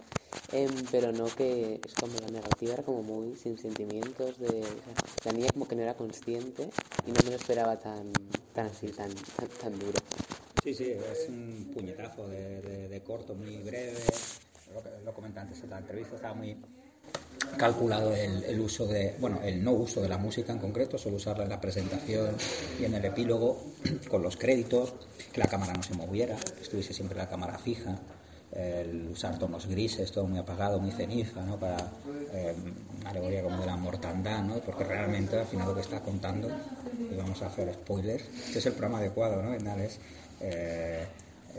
Em, pero no que es como la narrativa era como muy sin sentimientos, de, la niña como que no era consciente y no me lo esperaba tan, tan así, tan, tan, tan duro. Sí, sí, es un puñetazo de, de- corto, muy breve. Lo, lo comenté antes en la entrevista, estaba muy calculado el, el uso de, bueno, el no uso de la música en concreto, solo usarla en la presentación y en el epílogo, con los créditos, que la cámara no se moviera, que estuviese siempre la cámara fija, el usar tonos grises, todo muy apagado, muy ceniza, ¿no? Para eh, una alegoría como de la mortandad, ¿no? Porque realmente al final lo que está contando, y vamos a hacer spoilers, este es el programa adecuado, ¿no?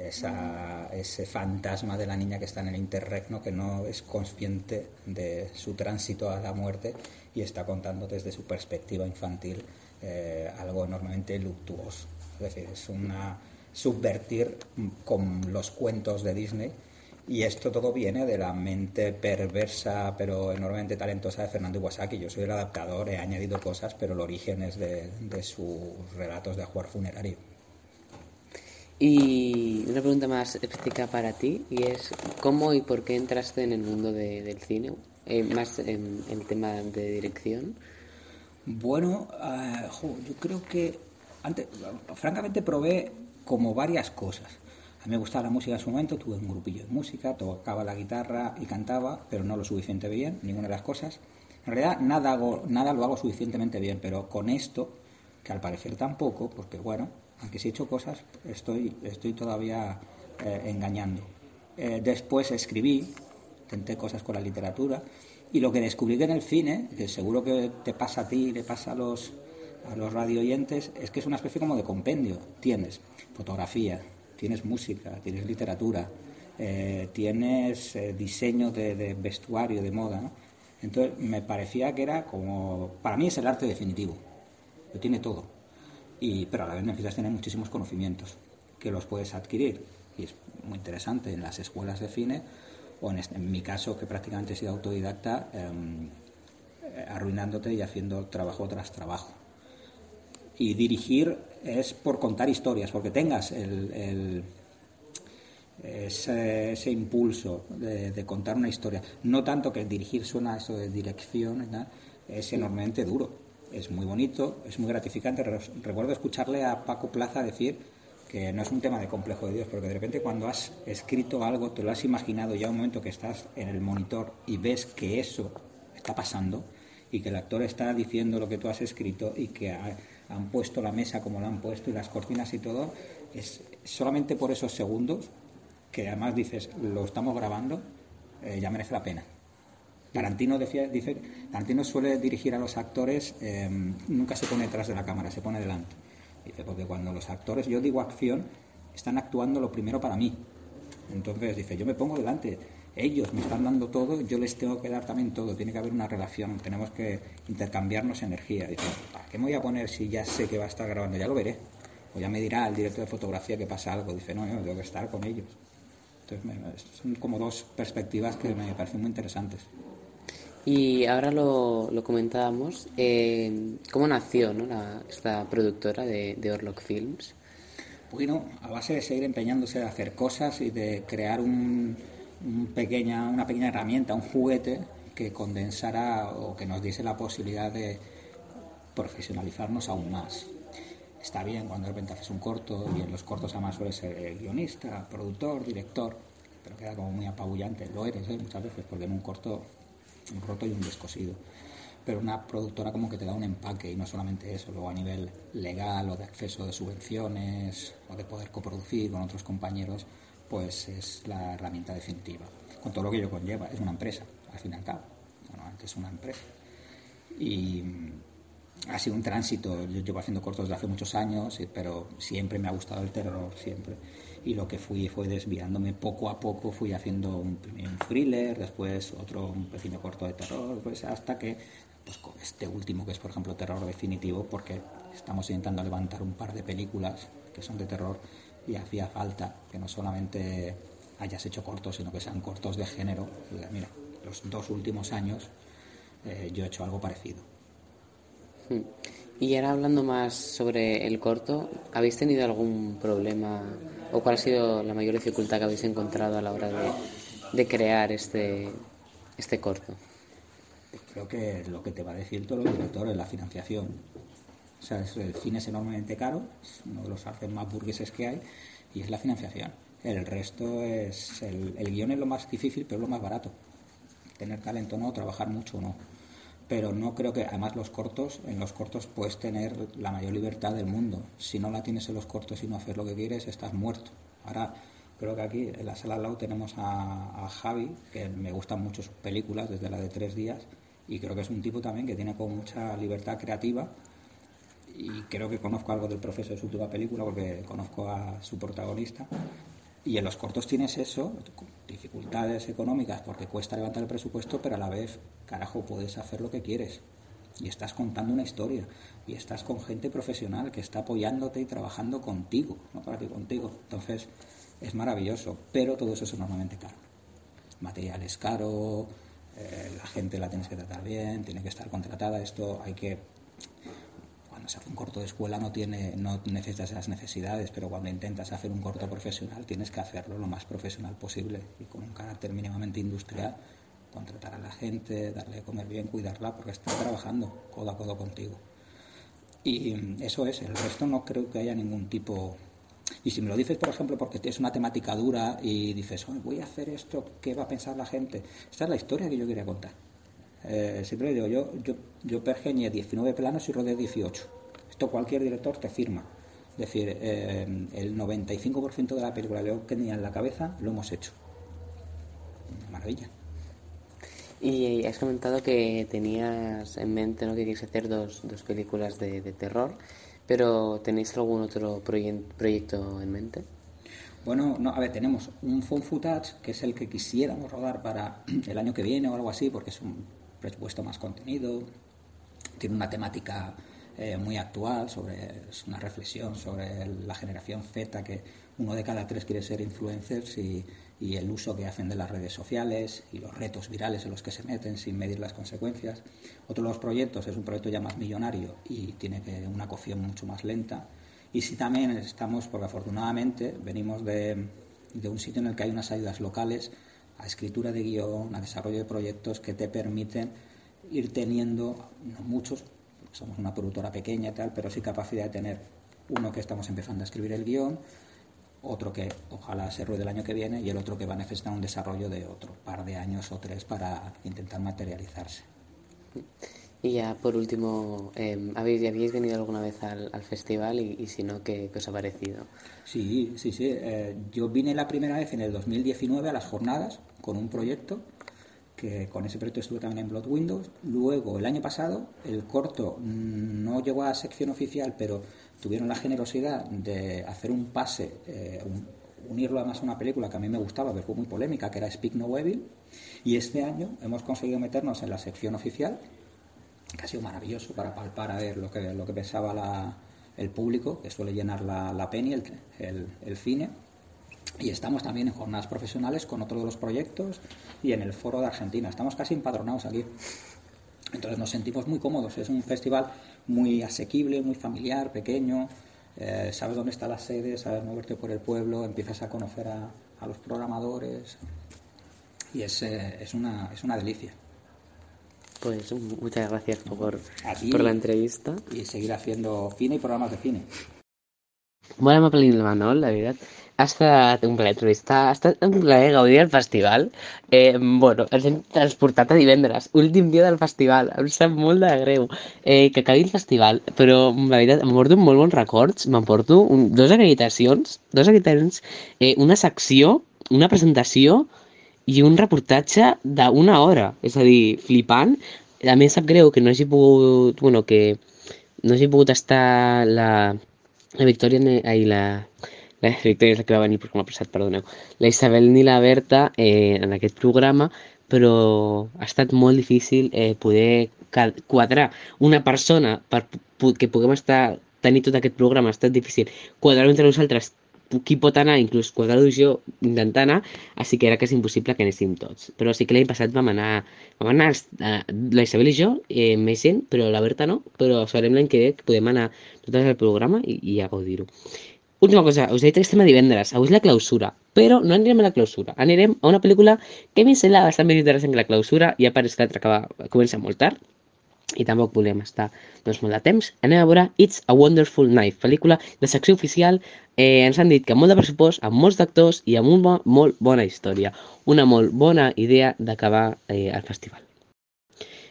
Ese fantasma de la niña que está en el interregno que no es consciente de su tránsito a la muerte y está contando desde su perspectiva infantil eh, algo enormemente luctuoso. Es decir, es una subvertir con los cuentos de Disney y esto todo viene de la mente perversa pero enormemente talentosa de Fernando Iwasaki. Yo soy el adaptador, he añadido cosas, pero el origen es de, de sus relatos de Ajuar Funerario. Y una pregunta más específica para ti, y es ¿cómo y por qué entraste en el mundo de- del cine? Eh, más en el tema de dirección. Bueno, jo, yo creo que antes, francamente probé como varias cosas. A mí me gustaba la música en su momento, tuve un grupillo de música, tocaba la guitarra y cantaba, pero no lo suficiente bien, ninguna de las cosas. En realidad nada, hago, nada lo hago suficientemente bien, pero con esto, que al parecer tampoco, porque bueno, aunque sí he hecho cosas, estoy, estoy todavía eh, engañando. Eh, después escribí, intenté cosas con la literatura, y lo que descubrí en el cine, que seguro que te pasa a ti, le pasa a los, a los radio oyentes, es que es una especie como de compendio. Tienes fotografía, tienes música, tienes literatura, eh, tienes diseño de, vestuario, de moda. Entonces me parecía que era como, para mí es el arte definitivo, lo tiene todo, y, pero a la vez necesitas tener muchísimos conocimientos que los puedes adquirir. Y es muy interesante en las escuelas de cine o en, este- en mi caso que prácticamente he sido autodidacta em, eh, arruinándote y haciendo trabajo tras trabajo. Y dirigir es por contar historias porque tengas el, el- ese, ese impulso de, de contar una historia. No tanto que dirigir suena a eso de dirección es enormemente duro es muy bonito, es muy gratificante. Re- Recuerdo escucharle a Paco Plaza decir que no es un tema de complejo de Dios, porque de repente cuando has escrito algo, te lo has imaginado ya un momento que estás en el monitor y ves que eso está pasando y que el actor está diciendo lo que tú has escrito y que ha- han puesto la mesa como la han puesto y las cortinas y todo, es solamente por esos segundos que además dices, lo estamos grabando, eh, ya merece la pena. Tarantino decía, dice, Tarantino suele dirigir a los actores, eh, nunca se pone detrás de la cámara, se pone delante. Dice, porque cuando los actores, yo digo acción, están actuando lo primero para mí. Entonces dice, yo me pongo delante, ellos me están dando todo, yo les tengo que dar también todo, tiene que haber una relación, tenemos que intercambiarnos energía. Dice, ¿para qué me voy a poner si ya sé que va a estar grabando? Ya lo veré. O ya me dirá el director de fotografía que pasa algo. Dice, no, yo tengo que estar con ellos. Entonces, son como dos perspectivas que me parecen muy interesantes. Y ahora lo, comentábamos, eh, ¿cómo nació esta productora de, de Orlok Films? Bueno, a base de seguir empeñándose de hacer cosas y de crear un, pequeña, una pequeña herramienta, un juguete que condensara o que nos diese la posibilidad de profesionalizarnos aún más. Está bien cuando de repente haces un corto y en los cortos además suele ser guionista, productor, director, pero queda como muy apabullante. Lo eres ¿eh? muchas veces porque en un corto un roto y un descosido. Pero una productora como que te da un empaque y no solamente eso, luego a nivel legal o de acceso de subvenciones o de poder coproducir con otros compañeros, pues es la herramienta definitiva. Con todo lo que ello conlleva, es una empresa, al fin y al cabo. Antes una empresa. Y ha sido un tránsito, yo llevo haciendo cortos desde hace muchos años, eh, pero siempre me ha gustado el terror, siempre. Y lo que fui fue desviándome poco a poco, fui haciendo un, un thriller, después otro un pequeño corto de terror, pues hasta que pues con este último que es por ejemplo terror definitivo, porque estamos intentando levantar un par de películas que son de terror y hacía falta que no solamente hayas hecho cortos, sino que sean cortos de género. Mira, los dos últimos años eh, yo he hecho algo parecido. Hmm. Y ahora hablando más sobre el corto, ¿habéis tenido algún problema o cuál ha sido la mayor dificultad que habéis encontrado a la hora de, crear este, este corto? Creo que lo que te va a decir todos los directores es la financiación. O sea, el cine es enormemente caro, es uno de los artes más burgueses que hay, y es la financiación. El resto es. El, el guion es lo más difícil, pero es lo más barato. Tener talento o no, trabajar mucho o no. Pero no creo que, además, los cortos, en los cortos puedes tener la mayor libertad del mundo. Si no la tienes en los cortos y no haces lo que quieres, estás muerto. Ahora, creo que aquí en la sala al lado tenemos a, a Javi, que me gustan mucho sus películas, desde la de tres días, y creo que es un tipo también que tiene como mucha libertad creativa y creo que conozco algo del proceso de su última película porque conozco a su protagonista. Y en los cortos tienes eso, dificultades económicas porque cuesta levantar el presupuesto, pero a la vez, carajo, puedes hacer lo que quieres. Y estás contando una historia. Y estás con gente profesional que está apoyándote y trabajando contigo, no para ti, contigo. Entonces, es maravilloso, pero todo eso es enormemente caro. Material es caro, eh, la gente la tienes que tratar bien, tiene que estar contratada. Esto hay que cuando se hace un corto de escuela no tiene no necesitas esas necesidades pero cuando intentas hacer un corto profesional tienes que hacerlo lo más profesional posible y con un carácter mínimamente industrial contratar a la gente, darle de comer bien, cuidarla, porque está trabajando codo a codo contigo. Y mm, eso es, el resto no creo que haya ningún tipo... Y si me lo dices, por ejemplo, porque es una temática dura y dices, "Oye, voy a hacer esto, ¿qué va a pensar la gente? Esta es la historia que yo quería contar. Eh, siempre digo, yo, yo, yo pergeñé 19 planos y rodé 18. Esto cualquier director te firma. Es decir, eh, el 95% de la película que yo tenía en la cabeza lo hemos hecho. Una maravilla. Y has comentado que tenías en mente ¿no? que querías hacer dos, dos películas de, de terror, pero ¿tenéis algún otro proye- proyecto en mente? Bueno, no, a ver, tenemos un phone footage que es el que quisiéramos rodar para el año que viene o algo así, porque es un presupuesto más contenido, tiene una temática eh, muy actual, sobre, es una reflexión sobre la generación Z, que uno de cada tres quiere ser influencers y, y el uso que hacen de las redes sociales y los retos virales en los que se meten sin medir las consecuencias. Otro de los proyectos es un proyecto ya más millonario y tiene que una cocción mucho más lenta. Y sí también estamos, porque afortunadamente venimos de, de un sitio en el que hay unas ayudas locales a escritura de guion, a desarrollo de proyectos que te permiten ir teniendo, no muchos, somos una productora pequeña y tal, pero sí capacidad de tener uno que estamos empezando a escribir el guion, otro que ojalá se ruede el año que viene y el otro que va a necesitar un desarrollo de otro par de años o tres para intentar materializarse. Y ya por último, eh, ¿habéis, ¿habéis venido alguna vez al, al festival y, y si no, ¿qué, qué os ha parecido? Sí, sí, sí. eh, yo vine la primera vez en el 2019 a las jornadas con un proyecto, que con ese proyecto estuve también en Blood Windows. Luego, el año pasado, el corto mm, no llegó a sección oficial, pero tuvieron la generosidad de hacer un pase, eh, un- unirlo además a una película que a mí me gustaba, pero fue muy polémica, que era Speak No Evil. Y este año hemos conseguido meternos en la sección oficial, que ha sido maravilloso para palpar a ver lo que, lo que pensaba la- el público, que suele llenar la, la Penny, el, el, el cine. Y estamos también en jornadas profesionales con otro de los proyectos y en el foro de Argentina. Estamos casi empadronados aquí. Entonces nos sentimos muy cómodos. Es un festival muy asequible, muy familiar, pequeño. Eh, sabes dónde está la sede, sabes moverte por el pueblo, empiezas a conocer a, a los programadores. Y es, eh, es, una, es una delicia. Pues muchas gracias por, por la entrevista. Y seguir haciendo cine y programas de cine. Amable i Manol, la veritat. Ha estat un plaer entrevistar, ha estat un plaer gaudir del festival. Eh, bueno, ens hem transportat a divendres, últim dia del festival. Em sap molt de greu eh, que acabi el festival, però la veritat m'emporto molt bons records. M'emporto dos acreditacions, dos acreditacions, eh, una secció, una presentació i un reportatge d'una hora. És a dir, flipant. A em sap greu que no hagi pogut... Bueno, que no hagi pogut estar la, la Victòria ai, la, la Victòria és la que va venir m'ha passat, perdoneu. La Isabel ni la Berta eh, en aquest programa, però ha estat molt difícil eh, poder quadrar una persona per que puguem estar tenir tot aquest programa, ha estat difícil quadrar-ho entre nosaltres qui pot anar, inclús quadrar-ho jo intentar anar, així que era quasi impossible que anéssim tots. Però sí que l'any passat vam anar, vam anar eh, la Isabel i jo, eh, més gent, però la Berta no, però sabrem l'any que ve que podem anar totes al programa i, i a gaudir-ho. Última cosa, us he dit que estem a divendres, avui és la clausura, però no anirem a la clausura, anirem a una pel·lícula que a mi em sembla bastant més interessant que la clausura, ja pareix que l'altra acaba, comença molt tard, i tampoc volem estar doncs, molt de temps. Anem a veure It's a Wonderful Knife, pel·lícula de secció oficial. Eh, ens han dit que amb molt de pressupost, amb molts d'actors i amb una molt bona història. Una molt bona idea d'acabar eh, el festival.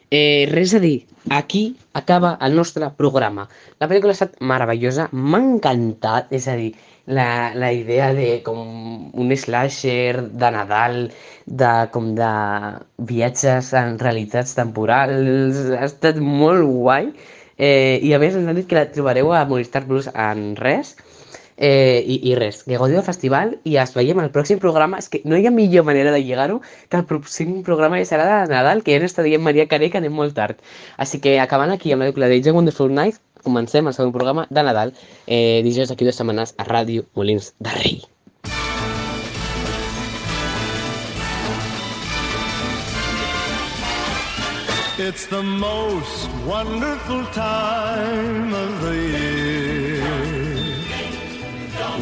Eh, res a dir, aquí acaba el nostre programa. La pel·lícula ha estat meravellosa, m'ha encantat, és a dir, la, la idea de com un slasher de Nadal, de com de viatges en realitats temporals, ha estat molt guai. Eh, I a més ens han dit que la trobareu a Movistar Plus en res, Eh, i, I res, que gaudiu del festival i ens veiem al pròxim programa. És que no hi ha millor manera de lligar-ho que el pròxim programa ja serà de Nadal, que ja ens està dient Maria Caré que anem molt tard. Així que acabant aquí amb la pel·lícula de a Wonderful Night, comencem el segon programa de Nadal, eh, dijous d'aquí dues setmanes a Ràdio Molins de Rei. It's the most wonderful time of the year.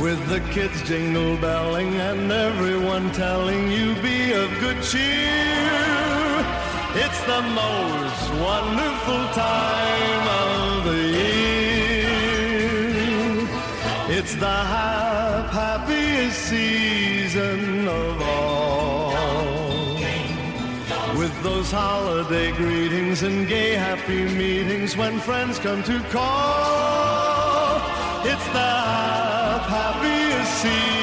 With the kids jingle belling and everyone telling you be of good cheer. It's the most wonderful time of the year. It's the hap- happiest season of all. With those holiday greetings and gay happy meetings when friends come to call. It's the happiest season.